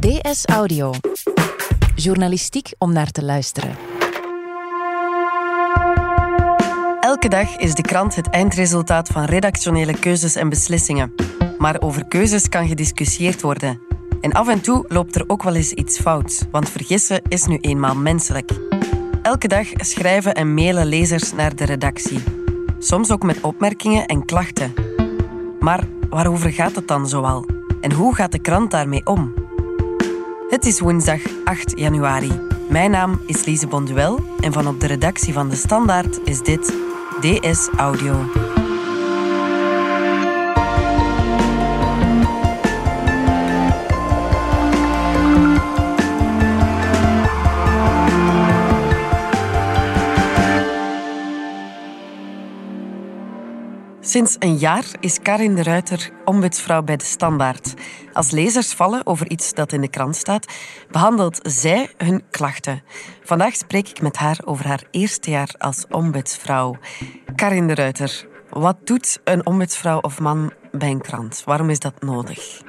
DS Audio. Journalistiek om naar te luisteren. Elke dag is de krant het eindresultaat van redactionele keuzes en beslissingen. Maar over keuzes kan gediscussieerd worden. En af en toe loopt er ook wel eens iets fout, want vergissen is nu eenmaal menselijk. Elke dag schrijven en mailen lezers naar de redactie. Soms ook met opmerkingen en klachten. Maar waarover gaat het dan zoal? En hoe gaat de krant daarmee om? Het is woensdag 8 januari. Mijn naam is Lise Bonduel en van op de redactie van De Standaard is dit DS Audio. Sinds een jaar is Karin de Ruiter ombudsvrouw bij de Standaard. Als lezers vallen over iets dat in de krant staat, behandelt zij hun klachten. Vandaag spreek ik met haar over haar eerste jaar als ombudsvrouw. Karin de Ruiter, wat doet een ombudsvrouw of man bij een krant? Waarom is dat nodig?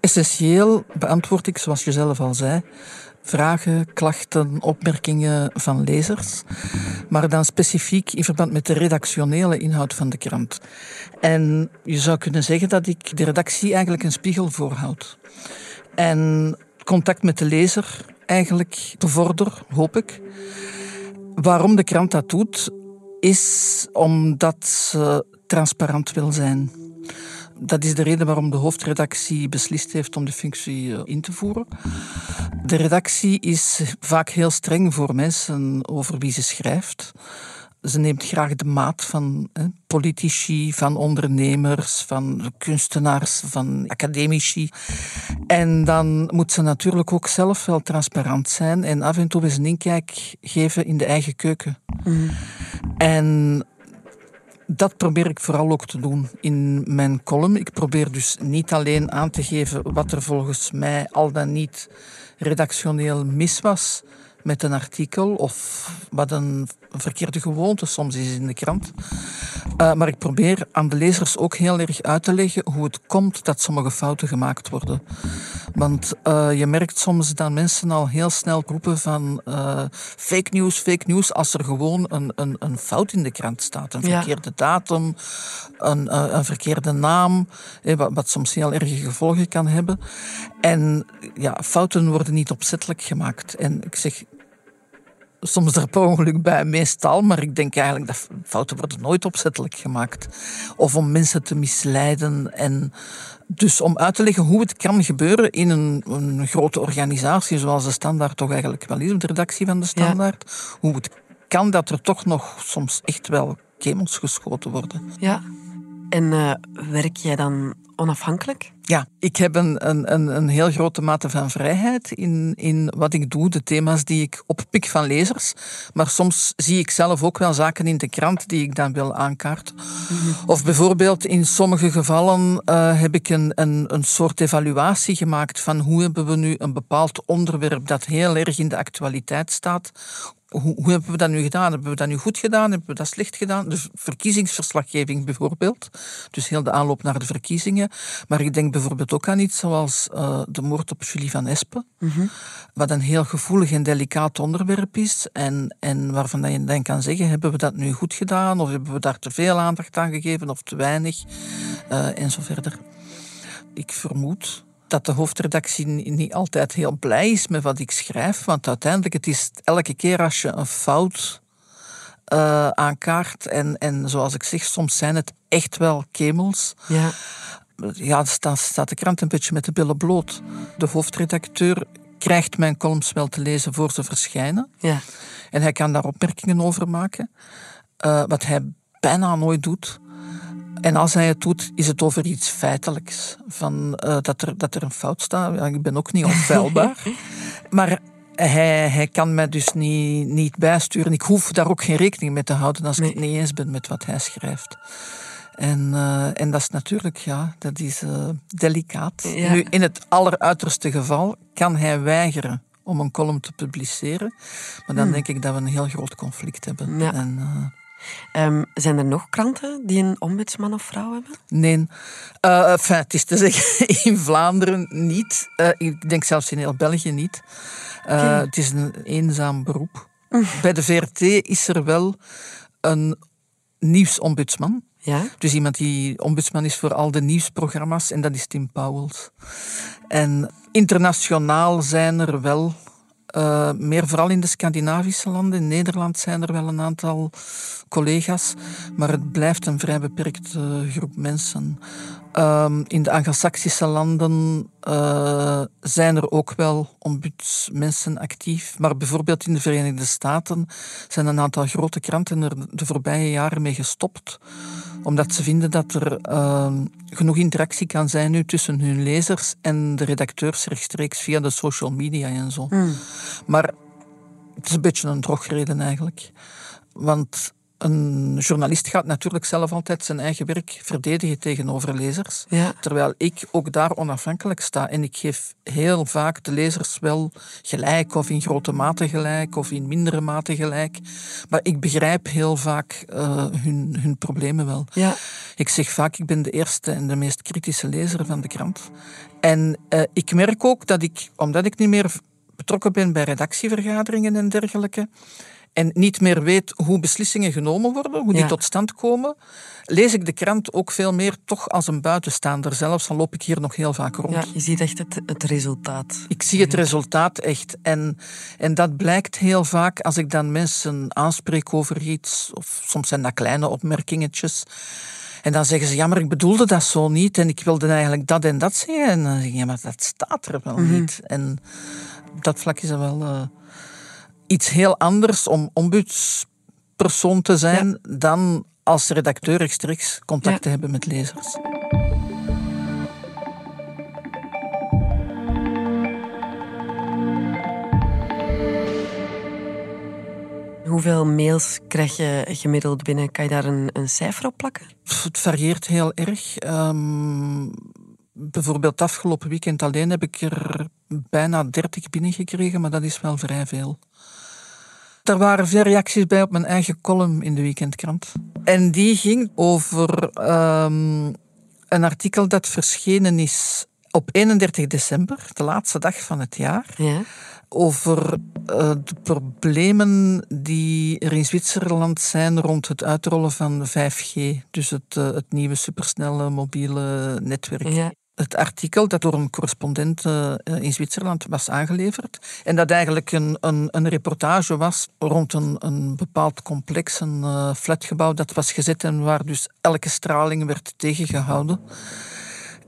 Essentieel beantwoord ik, zoals je zelf al zei, vragen, klachten, opmerkingen van lezers, maar dan specifiek in verband met de redactionele inhoud van de krant. En je zou kunnen zeggen dat ik de redactie eigenlijk een spiegel voorhoud. En contact met de lezer eigenlijk bevorder, hoop ik. Waarom de krant dat doet, is omdat ze transparant wil zijn. Dat is de reden waarom de hoofdredactie beslist heeft om de functie eh, in te voeren. De redactie is vaak heel streng voor mensen over wie ze schrijft. Ze neemt graag de maat van hè, politici, van ondernemers, van kunstenaars, van academici. En dan moet ze natuurlijk ook zelf wel transparant zijn en af en toe eens een inkijk geven in de eigen keuken. Mm. En dat probeer ik vooral ook te doen in mijn column. Ik probeer dus niet alleen aan te geven wat er volgens mij al dan niet redactioneel mis was met een artikel of wat een verkeerde gewoonte soms is in de krant. Uh, maar ik probeer aan de lezers ook heel erg uit te leggen hoe het komt dat sommige fouten gemaakt worden. Want uh, je merkt soms dat mensen al heel snel roepen van uh, fake news, fake news, als er gewoon een, een, een fout in de krant staat. Een verkeerde datum, een, een verkeerde naam, wat, wat soms heel erge gevolgen kan hebben. En ja, fouten worden niet opzettelijk gemaakt. En ik zeg, soms er per ongeluk bij, meestal. Maar ik denk eigenlijk dat fouten worden nooit opzettelijk gemaakt. Of om mensen te misleiden. En dus om uit te leggen hoe het kan gebeuren in een, een grote organisatie, zoals de Standaard toch eigenlijk wel is, de redactie van de Standaard. Hoe het kan dat er toch nog soms echt wel kemels geschoten worden. Ja. En uh, werk jij dan onafhankelijk? Ja, ik heb een, een, een heel grote mate van vrijheid in, in wat ik doe, de thema's die ik oppik van lezers. Maar soms zie ik zelf ook wel zaken in de krant die ik dan wil aankaarten. Mhm. Of bijvoorbeeld in sommige gevallen uh, heb ik een, een, een soort evaluatie gemaakt van hoe hebben we nu een bepaald onderwerp dat heel erg in de actualiteit staat, hoe, hoe, hebben we dat nu gedaan? Hebben we dat nu goed gedaan? Hebben we dat slecht gedaan? Dus verkiezingsverslaggeving bijvoorbeeld. Dus heel de aanloop naar de verkiezingen. Maar ik denk bijvoorbeeld ook aan iets zoals uh, de moord op Julie van Espen. Mm Wat een heel gevoelig en delicaat onderwerp is. En, en waarvan je dan kan zeggen, hebben we dat nu goed gedaan? Of hebben we daar te veel aandacht aan gegeven of te weinig? Uh, en zo verder. Ik vermoed dat de hoofdredactie niet altijd heel blij is met wat ik schrijf. Want uiteindelijk, het is elke keer als je een fout uh, aankaart. En, en zoals ik zeg, soms zijn het echt wel kemels. Ja. Ja, dan staat de krant een beetje met de billen bloot. De hoofdredacteur krijgt mijn columns wel te lezen voor ze verschijnen. Ja. En hij kan daar opmerkingen over maken. Uh, wat hij bijna nooit doet. En als hij het doet, is het over iets feitelijks. Van, uh, dat, er, dat er een fout staat. Ja, ik ben ook niet onfeilbaar. maar hij, hij kan mij dus niet, niet bijsturen. Ik hoef daar ook geen rekening mee te houden als ik het niet eens ben met wat hij schrijft. En, uh, en dat is natuurlijk, ja, dat is uh, delicaat. Nu, in het alleruiterste geval kan hij weigeren om een column te publiceren. Maar dan hmm. denk ik dat we een heel groot conflict hebben. Ja. En, Ehm, zijn er nog kranten die een ombudsman of vrouw hebben? Nee. Uh, enfin, het is te zeggen, in Vlaanderen niet. Uh, ik denk zelfs in heel België niet. Uh, okay. Het is een eenzaam beroep. Bij de VRT is er wel een nieuwsombudsman. Ja? Dus iemand die ombudsman is voor al de nieuwsprogramma's en dat is Tim Powels. En internationaal zijn er wel uh, meer vooral in de Scandinavische landen. In Nederland zijn er wel een aantal collega's, maar het blijft een vrij beperkte groep mensen. Um, in de Anglo-Saxische landen uh, zijn er ook wel ombudsmensen actief, maar bijvoorbeeld in de Verenigde Staten zijn een aantal grote kranten er de voorbije jaren mee gestopt omdat ze vinden dat er uh, genoeg interactie kan zijn nu tussen hun lezers en de redacteurs rechtstreeks via de social media en zo. Mm. Maar het is een beetje een drogreden eigenlijk. Want een journalist gaat natuurlijk zelf altijd zijn eigen werk verdedigen tegenover lezers. Ja. Terwijl ik ook daar onafhankelijk sta. En ik geef heel vaak de lezers wel gelijk, of in grote mate gelijk, of in mindere mate gelijk. Maar ik begrijp heel vaak uh, hun, hun problemen wel. Ja. Ik zeg vaak, ik ben de eerste en de meest kritische lezer van de krant. En uh, ik merk ook dat ik, omdat ik niet meer betrokken ben bij redactievergaderingen en dergelijke, en niet meer weet hoe beslissingen genomen worden, hoe die Ja. tot stand komen, lees ik de krant ook veel meer toch als een buitenstaander. Zelfs dan loop ik hier nog heel vaak rond. Ja, je ziet echt het, het resultaat. Ik zie het resultaat echt. En, en dat blijkt heel vaak als ik dan mensen aanspreek over iets, of soms zijn dat kleine opmerkingetjes. En dan zeggen ze, ja, maar ik bedoelde dat zo niet en ik wilde eigenlijk dat en dat zeggen. En dan zeg ik, ja, maar dat staat er wel niet. En op dat vlak is dat wel eh, iets heel anders om ombudspersoon te zijn dan als redacteur rechtstreeks contact Ja. te hebben met lezers. Hoeveel mails krijg je gemiddeld binnen? Kan je daar een, een cijfer op plakken? Het varieert heel erg. Ehm, bijvoorbeeld afgelopen weekend alleen heb ik er bijna 30 binnengekregen, maar dat is wel vrij veel. Er waren veel reacties bij op mijn eigen column in de weekendkrant. En die ging over ehm, een artikel dat verschenen is op 31 december, de laatste dag van het jaar Ja. over eh, de problemen die er in Zwitserland zijn rond het uitrollen van 5G, dus het, eh, het nieuwe supersnelle mobiele netwerk. ja. Het artikel dat door een correspondent eh, in Zwitserland was aangeleverd en dat eigenlijk een, een, een reportage was rond een, een bepaald complex, een eh, flatgebouw dat was gezet en waar dus elke straling werd tegengehouden.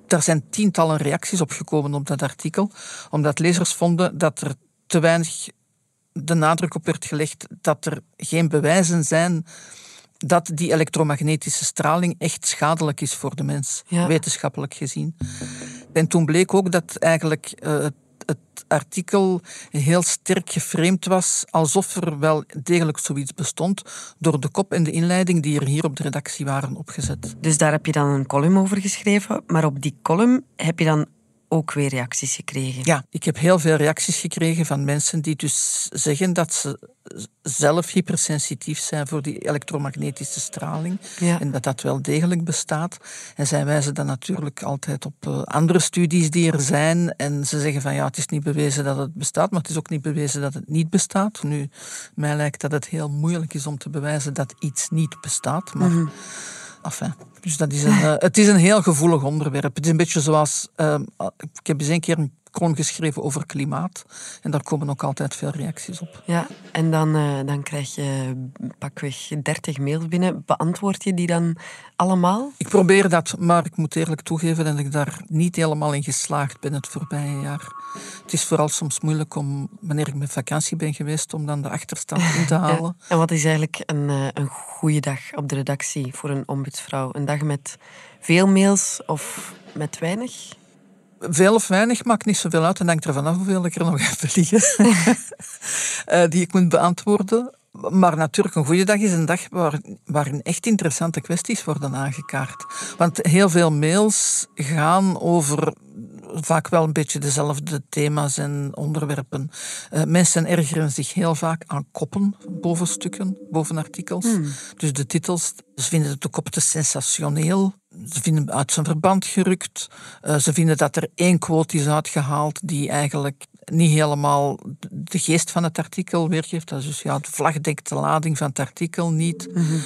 Daar zijn tientallen reacties op gekomen op dat artikel, omdat lezers vonden dat er te weinig de nadruk op werd gelegd dat er geen bewijzen zijn dat die elektromagnetische straling echt schadelijk is voor de mens, Ja. wetenschappelijk gezien. En toen bleek ook dat eigenlijk eh, het, het artikel heel sterk geframed was, alsof er wel degelijk zoiets bestond, door de kop en de inleiding die er hier op de redactie waren opgezet. Dus daar heb je dan een column over geschreven. Maar op die column heb je dan ook weer reacties gekregen. Ja, ik heb heel veel reacties gekregen van mensen die dus zeggen dat ze zelf hypersensitief zijn voor die elektromagnetische straling. Ja. En dat dat wel degelijk bestaat. En zij wijzen dan natuurlijk altijd op eh, andere studies die er zijn. En ze zeggen van ja, het is niet bewezen dat het bestaat, maar het is ook niet bewezen dat het niet bestaat. Nu, mij lijkt dat het heel moeilijk is om te bewijzen dat iets niet bestaat. Maar Enfin, dus dat is een, eh, het is een heel gevoelig onderwerp. Het is een beetje zoals... ehm, ik heb eens een keer een column geschreven over klimaat. En daar komen ook altijd veel reacties op. Ja, en dan, eh, dan krijg je pakweg 30 mails binnen. Beantwoord je die dan allemaal? Ik probeer dat, maar ik moet eerlijk toegeven dat ik daar niet helemaal in geslaagd ben het voorbije jaar. Het is vooral soms moeilijk om, wanneer ik met vakantie ben geweest, om dan de achterstand in te halen. Ja. En wat is eigenlijk een, eh, een goede dag op de redactie voor een ombudsvrouw? Een dag met veel mails of met weinig? Veel of weinig maakt niet zoveel uit. En hangt ervan af hoeveel ik er nog heb liggen. Eh, die ik moet beantwoorden. Maar natuurlijk, een goede dag is een dag waar, waarin echt interessante kwesties worden aangekaart. Want heel veel mails gaan over vaak wel een beetje dezelfde thema's en onderwerpen. Uh, mensen ergeren zich heel vaak aan koppen boven stukken, boven artikels. Hmm. Dus de titels, ze vinden de kop te sensationeel. Ze vinden uit zijn verband gerukt. Uh, ze vinden dat er één quote is uitgehaald die eigenlijk niet helemaal de geest van het artikel weergeeft. Dat is dus ja, de vlagdekte lading van het artikel niet. Mm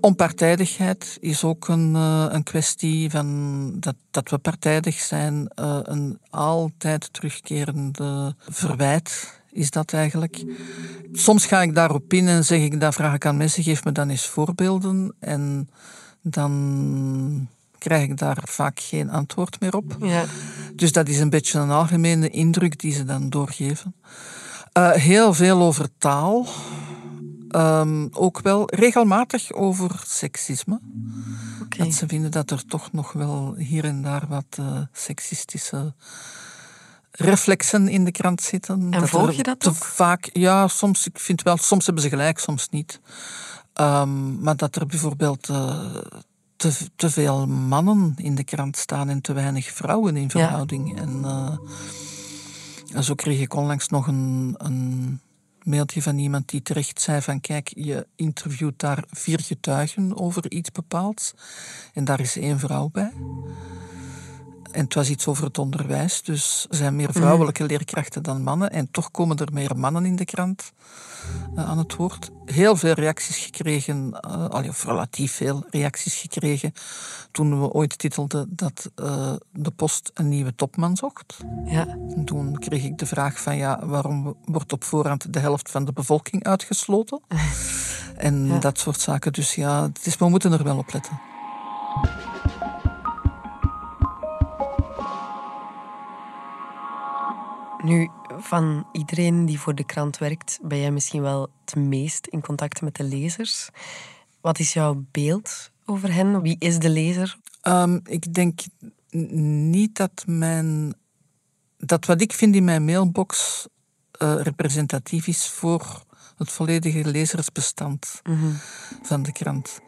Onpartijdigheid is ook een, uh, een kwestie van dat, dat we partijdig zijn. Uh, een altijd terugkerende verwijt is dat eigenlijk. Soms ga ik daarop in en zeg ik, dat vraag ik aan mensen, geef me dan eens voorbeelden. En dan krijg ik daar vaak geen antwoord meer op. Ja. Dus dat is een beetje een algemene indruk die ze dan doorgeven. Uh, heel veel over taal. Um, ook wel regelmatig over seksisme. Okay. Dat ze vinden dat er toch nog wel hier en daar wat uh, seksistische reflexen in de krant zitten. En dat volg je dat ook? Vaak, ja, soms, ik vind wel, soms hebben ze gelijk, soms niet. Um, maar dat er bijvoorbeeld uh, te, te veel mannen in de krant staan en te weinig vrouwen in verhouding. En, uh, en, zo kreeg ik onlangs nog een, een mailtje van iemand die terecht zei van kijk, je interviewt daar vier getuigen over iets bepaalds en daar is één vrouw bij. En het was iets over het onderwijs, dus er zijn meer vrouwelijke leerkrachten dan mannen. En toch komen er meer mannen in de krant uh, aan het woord. Heel veel reacties gekregen, uh, of relatief veel reacties gekregen, toen we ooit titelden dat uh, de post een nieuwe topman zocht. Ja. En toen kreeg ik de vraag van ja, waarom wordt op voorhand de helft van de bevolking uitgesloten? en dat soort zaken. Dus ja, het is, we moeten er wel op letten. Nu, van iedereen die voor de krant werkt, ben jij misschien wel het meest in contact met de lezers. Wat is jouw beeld over hen? Wie is de lezer? Um, ik denk niet dat mijn. dat wat ik vind in mijn mailbox uh, representatief is voor het volledige lezersbestand mm van de krant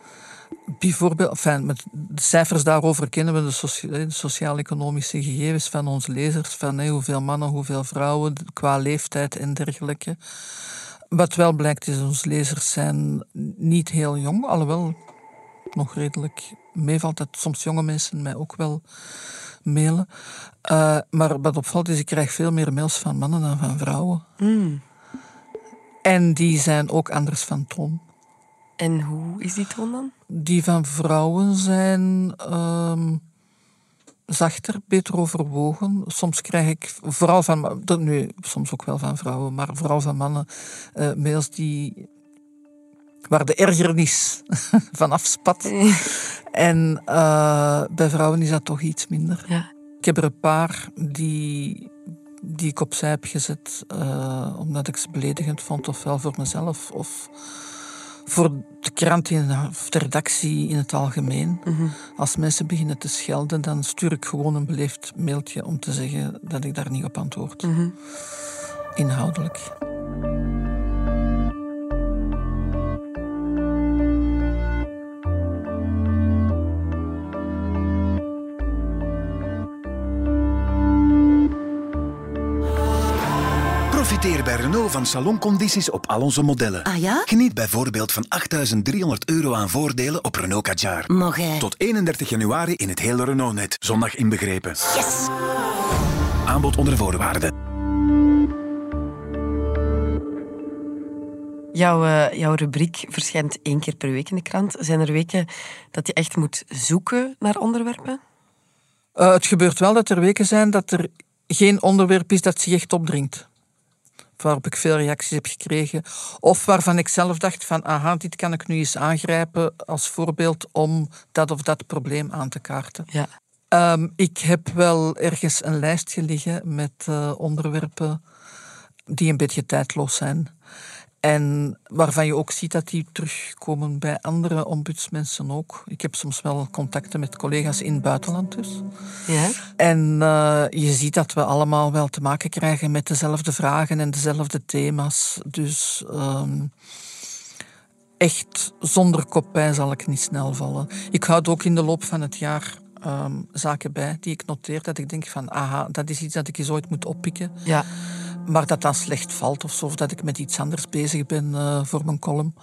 bijvoorbeeld, enfin, met de cijfers daarover kennen we de, de sociaal-economische gegevens van onze lezers, van hoeveel mannen, hoeveel vrouwen, qua leeftijd en dergelijke. Wat wel blijkt is, onze lezers zijn niet heel jong, alhoewel nog redelijk meevalt dat soms jonge mensen mij ook wel mailen. Uh, maar wat opvalt is, ik krijg veel meer mails van mannen dan van vrouwen. Mm. En die zijn ook anders van toon. En hoe is die toon dan? Die van vrouwen zijn um, zachter, beter overwogen. Soms krijg ik, vooral van, nu, soms ook wel van vrouwen, maar vooral van mannen, uh, mails die, waar de ergernis van afspat. en uh, bij vrouwen is dat toch iets minder. Ja. Ik heb er een paar die, die ik opzij heb gezet, uh, omdat ik ze beledigend vond, ofwel voor mezelf of voor de krant in, of de redactie in het algemeen. Mhm. Als mensen beginnen te schelden, dan stuur ik gewoon een beleefd mailtje om te zeggen dat ik daar niet op antwoord. Mhm. Inhoudelijk. Profiteer bij Renault van saloncondities op al onze modellen. Ah ja? Geniet bijvoorbeeld van 8.300 euro aan voordelen op Renault Kadjar. Mag Tot 31 januari in het hele Renault-net. Zondag inbegrepen. Yes! Aanbod onder voorwaarden. Jouw, uh, jouw rubriek verschijnt één keer per week in de krant. Zijn er weken dat je echt moet zoeken naar onderwerpen? Uh, het gebeurt wel dat er weken zijn dat er geen onderwerp is dat zich echt opdringt waarop ik veel reacties heb gekregen. Of waarvan ik zelf dacht van, aha, dit kan ik nu eens aangrijpen als voorbeeld om dat of dat probleem aan te kaarten. Ja. Um, ik heb wel ergens een lijstje liggen met uh, onderwerpen die een beetje tijdloos zijn. En waarvan je ook ziet dat die terugkomen bij andere ombudsmensen ook. Ik heb soms wel contacten met collega's in het buitenland dus. Ja. En uh, je ziet dat we allemaal wel te maken krijgen met dezelfde vragen en dezelfde thema's. Dus um, echt zonder kopij zal ik niet snel vallen. Ik houd ook in de loop van het jaar ehm, zaken bij die ik noteer. Dat ik denk van, aha, dat is iets dat ik eens ooit moet oppikken. Ja. Maar dat dan slecht valt of zo. Of dat ik met iets anders bezig ben eh, voor mijn column.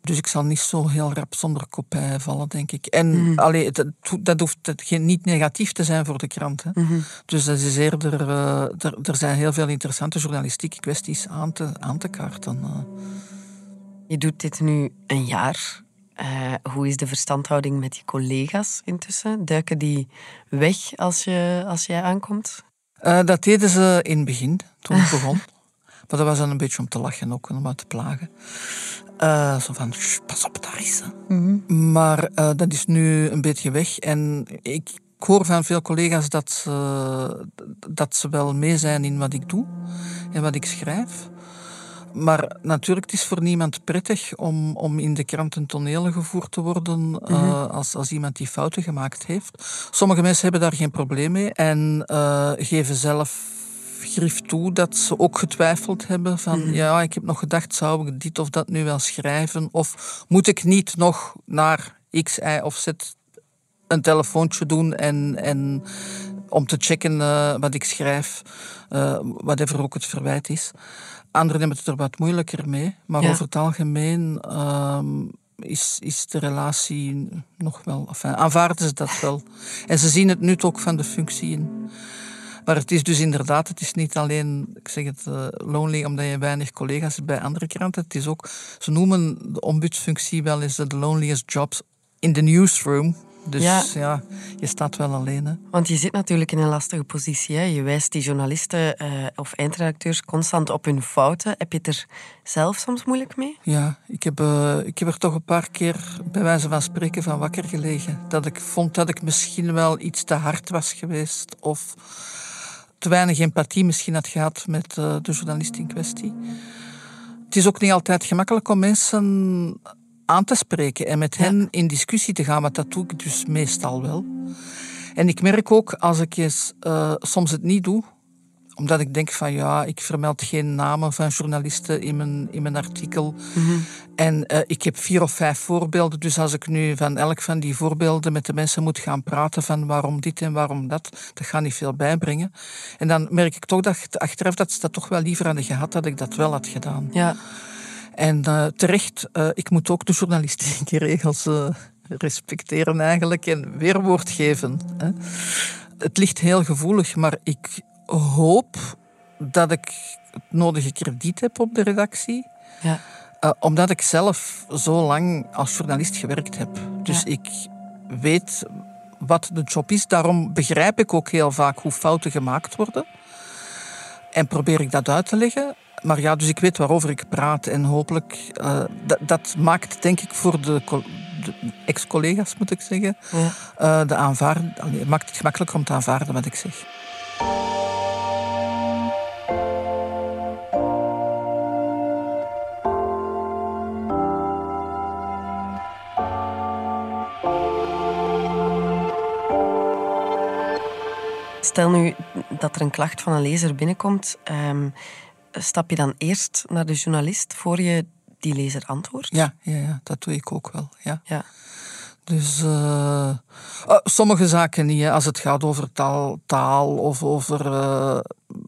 Dus ik zal niet zo heel rap zonder kopij vallen, denk ik. En allee, dat, dat hoeft niet negatief te zijn voor de krant. Hè. Mhm. Dus dat is eerder, eh, er, er zijn heel veel interessante journalistieke kwesties aan te, aan te kaarten. eh. Je doet dit nu een jaar. Hoe is de verstandhouding met je collega's intussen? Duiken die weg als, je, als jij aankomt? Eh, dat deden ze in het begin, toen ik begon. Maar dat was dan een beetje om te lachen ook, en om uit te plagen. Eh, zo van, "Sst, pas op, daar is ze. Maar eh, dat is nu een beetje weg. En ik hoor van veel collega's dat ze, dat ze wel mee zijn in wat ik doe en wat ik schrijf. Maar natuurlijk, het is voor niemand prettig om, om in de kranten tonelen gevoerd te worden eh, als, als iemand die fouten gemaakt heeft. Sommige mensen hebben daar geen probleem mee en eh, geven zelf grief toe dat ze ook getwijfeld hebben van ja, ik heb nog gedacht, zou ik dit of dat nu wel schrijven? Of moet ik niet nog naar X, Y of Z een telefoontje doen en, en om te checken eh, wat ik schrijf, whatever ook het verwijt is. Anderen hebben het er wat moeilijker mee, maar Ja. over het algemeen ehm, is, is de relatie nog wel... Enfin, aanvaarden ze dat wel. En ze zien het nut ook van de functie in. Maar het is dus inderdaad, het is niet alleen, ik zeg het, eh, lonely omdat je weinig collega's hebt bij andere kranten. Het is ook, ze noemen de ombudsfunctie wel eens de loneliest jobs in the newsroom. Dus Ja. ja, je staat wel alleen. Hè. Want je zit natuurlijk in een lastige positie. Hè? Je wijst die journalisten eh, of eindredacteurs constant op hun fouten. Heb je het er zelf soms moeilijk mee? Ja, ik heb, eh, ik heb er toch een paar keer bij wijze van spreken van wakker gelegen. Dat ik vond dat ik misschien wel iets te hard was geweest. Of te weinig empathie misschien had gehad met eh, de journalist in kwestie. Het is ook niet altijd gemakkelijk om mensen aan te spreken en met hen in discussie te gaan, maar dat doe ik dus meestal wel. En ik merk ook als ik eens, eh, soms het niet doe, omdat ik denk van ja, ik vermeld geen namen van journalisten in mijn, in mijn artikel. En eh, ik heb vier of vijf voorbeelden. Dus als ik nu van elk van die voorbeelden met de mensen moet gaan praten van waarom dit en waarom dat, dat gaat niet veel bijbrengen. En dan merk ik toch dat achteraf dat ze dat toch wel liever hadden gehad dat ik dat wel had gedaan. Ja. En eh, terecht, eh, ik moet ook de journalistieke regels eh, respecteren eigenlijk en weerwoord geven. Hè. Het ligt heel gevoelig, maar ik hoop dat ik het nodige krediet heb op de redactie. ja. Omdat ik zelf zo lang als journalist gewerkt heb. Dus Ja. ik weet wat de job is. Daarom begrijp ik ook heel vaak hoe fouten gemaakt worden. En probeer ik dat uit te leggen. Maar ja, dus ik weet waarover ik praat. En hopelijk, eh, dat, dat maakt denk ik voor de, co- de ex-collega's, moet ik zeggen, Ja. eh, de aanvaarden, het maakt het gemakkelijker om te aanvaarden wat ik zeg. Stel nu dat er een klacht van een lezer binnenkomt. ehm, stap je dan eerst naar de journalist voor je die lezer antwoordt? Ja, ja, ja dat doe ik ook wel. Ja. Ja. Dus eh, eh, sommige zaken niet. Hè. Als het gaat over taal, taal of over. eh,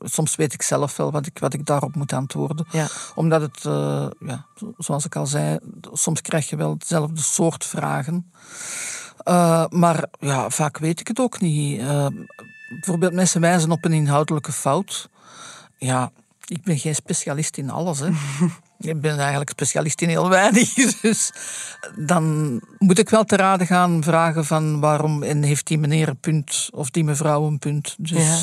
soms weet ik zelf wel wat ik, wat ik daarop moet antwoorden. Ja. Omdat het, eh, ja, zoals ik al zei, soms krijg je wel hetzelfde soort vragen. Maar ja, vaak weet ik het ook niet. Bijvoorbeeld, mensen wijzen op een inhoudelijke fout. Ja, ik ben geen specialist in alles. Hè. Ik ben eigenlijk specialist in heel weinig. Dus dan moet ik wel te raden gaan vragen van waarom en heeft die meneer een punt of die mevrouw een punt. Dus Ja.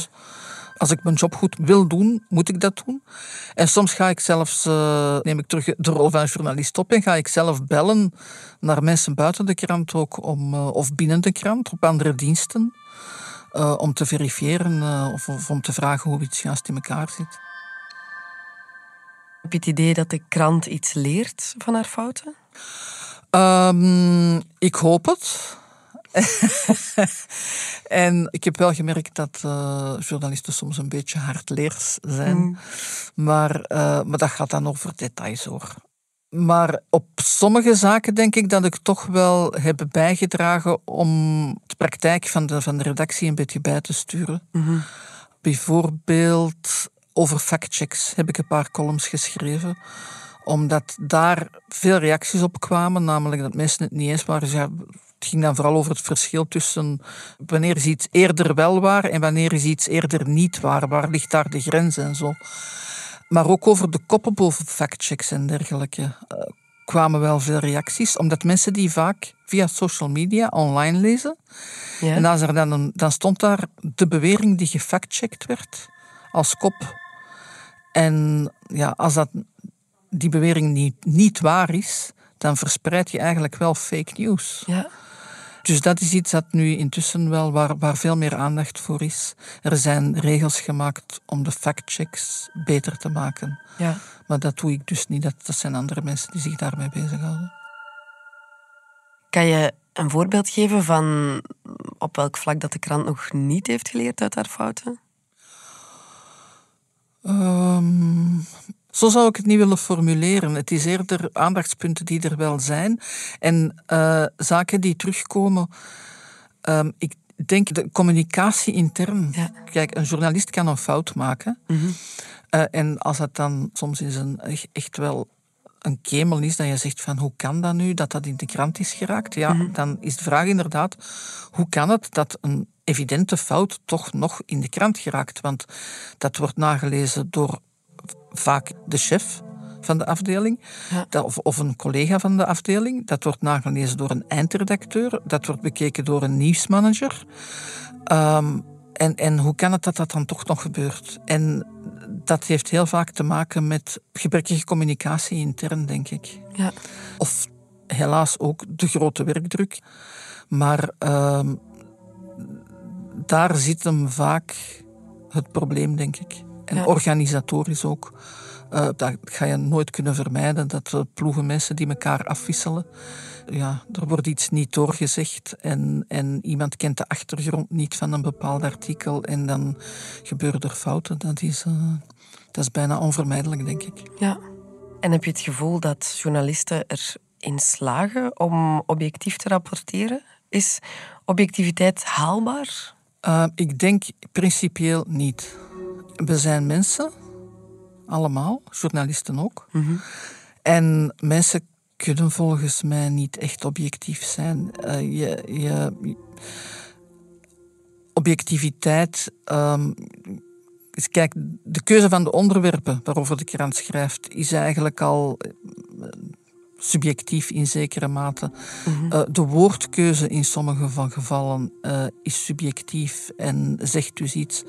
als ik mijn job goed wil doen, moet ik dat doen. En soms ga ik zelfs, eh, neem ik terug de rol van journalist op en ga ik zelf bellen naar mensen buiten de krant ook, om, eh, of binnen de krant, op andere diensten, eh, om te verifiëren of, of om te vragen hoe iets juist in elkaar zit. Heb je het idee dat de krant iets leert van haar fouten? Ehm, ik hoop het. en ik heb wel gemerkt dat eh, journalisten soms een beetje hardleers zijn. Maar, eh, maar dat gaat dan over details hoor. Maar op sommige zaken denk ik dat ik toch wel heb bijgedragen om de praktijk van de, van de redactie een beetje bij te sturen. Bijvoorbeeld over factchecks heb ik een paar columns geschreven omdat daar veel reacties op kwamen, namelijk dat mensen het niet eens waren. Dus ja, het ging dan vooral over het verschil tussen wanneer is iets eerder wel waar en wanneer is iets eerder niet waar. Waar ligt daar de grens en zo. Maar ook over de koppen boven factchecks en dergelijke uh, kwamen wel veel reacties, omdat mensen die vaak via social media online lezen. Ja. En als er dan, een, dan stond daar de bewering die gefactcheckt werd als kop. En ja, als dat die bewering niet, niet waar is, dan verspreid je eigenlijk wel fake news. Ja. Dus dat is iets dat nu intussen wel waar, waar veel meer aandacht voor is. Er zijn regels gemaakt om de factchecks beter te maken. Ja. Maar dat doe ik dus niet. Dat, dat zijn andere mensen die zich daarmee bezighouden. Kan je een voorbeeld geven van op welk vlak dat de krant nog niet heeft geleerd uit haar fouten? Um, zo zou ik het niet willen formuleren. Het is eerder aandachtspunten die er wel zijn en uh, zaken die terugkomen. Um, ik denk de communicatie intern. Ja. Kijk, een journalist kan een fout maken. Mm -hmm. uh, en als het dan soms is een, echt wel een kemel is, dat je zegt van hoe kan dat nu dat dat in de krant is geraakt? Ja, Mhm. dan is de vraag inderdaad, hoe kan het dat een evidente fout toch nog in de krant geraakt? Want dat wordt nagelezen door vaak de chef van de afdeling Ja. of, of een collega van de afdeling. Dat wordt nagelezen door een eindredacteur. Dat wordt bekeken door een nieuwsmanager. Ehm, en, en hoe kan het dat dat dan toch nog gebeurt? En dat heeft heel vaak te maken met gebrekkige communicatie intern, denk ik. Ja. Of helaas ook de grote werkdruk. Maar ehm, daar zit hem vaak het probleem, denk ik. En Ja. organisatorisch ook. Eh, dat ga je nooit kunnen vermijden, dat we ploegen mensen die elkaar afwisselen. Ja, er wordt iets niet doorgezegd en, en iemand kent de achtergrond niet van een bepaald artikel en dan gebeuren er fouten. Dat is, eh, dat is bijna onvermijdelijk, denk ik. Ja. En heb je het gevoel dat journalisten erin slagen om objectief te rapporteren? Is objectiviteit haalbaar? Uh, ik denk principieel niet. We zijn mensen, allemaal, journalisten ook. En mensen kunnen volgens mij niet echt objectief zijn. Uh, je, je, objectiviteit. Um, is, kijk, de keuze van de onderwerpen waarover de krant schrijft, is eigenlijk al uh, subjectief in zekere mate. Mhm. Uh, de woordkeuze in sommige van gevallen uh, is subjectief en zegt dus iets.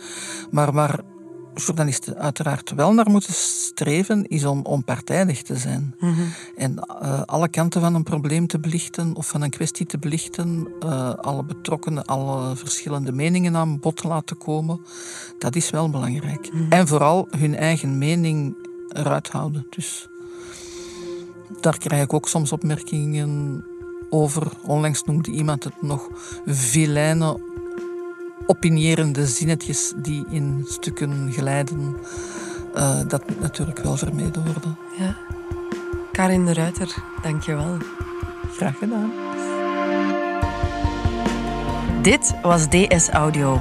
Maar waar journalisten uiteraard wel naar moeten streven, is om onpartijdig te zijn. Mhm. En uh, alle kanten van een probleem te belichten of van een kwestie te belichten, uh, alle betrokkenen, alle verschillende meningen aan bod te laten komen, dat is wel belangrijk. Mhm. En vooral hun eigen mening eruit houden. Dus daar krijg ik ook soms opmerkingen over. Onlangs noemde iemand het nog vilijne, opinierende zinnetjes die in stukken glijden. Uh, dat moet natuurlijk wel vermeden worden. Ja. Karin de Ruiter, dank je wel. Graag gedaan. Dit was DS Audio.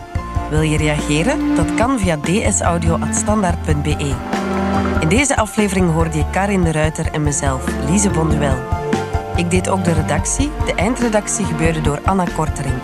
Wil je reageren? Dat kan via dsaudio.standaard.be. In deze aflevering hoorde je Karin de Ruiter en mezelf, Lise Bonduel. Ik deed ook de redactie. De eindredactie gebeurde door Anna Korterink.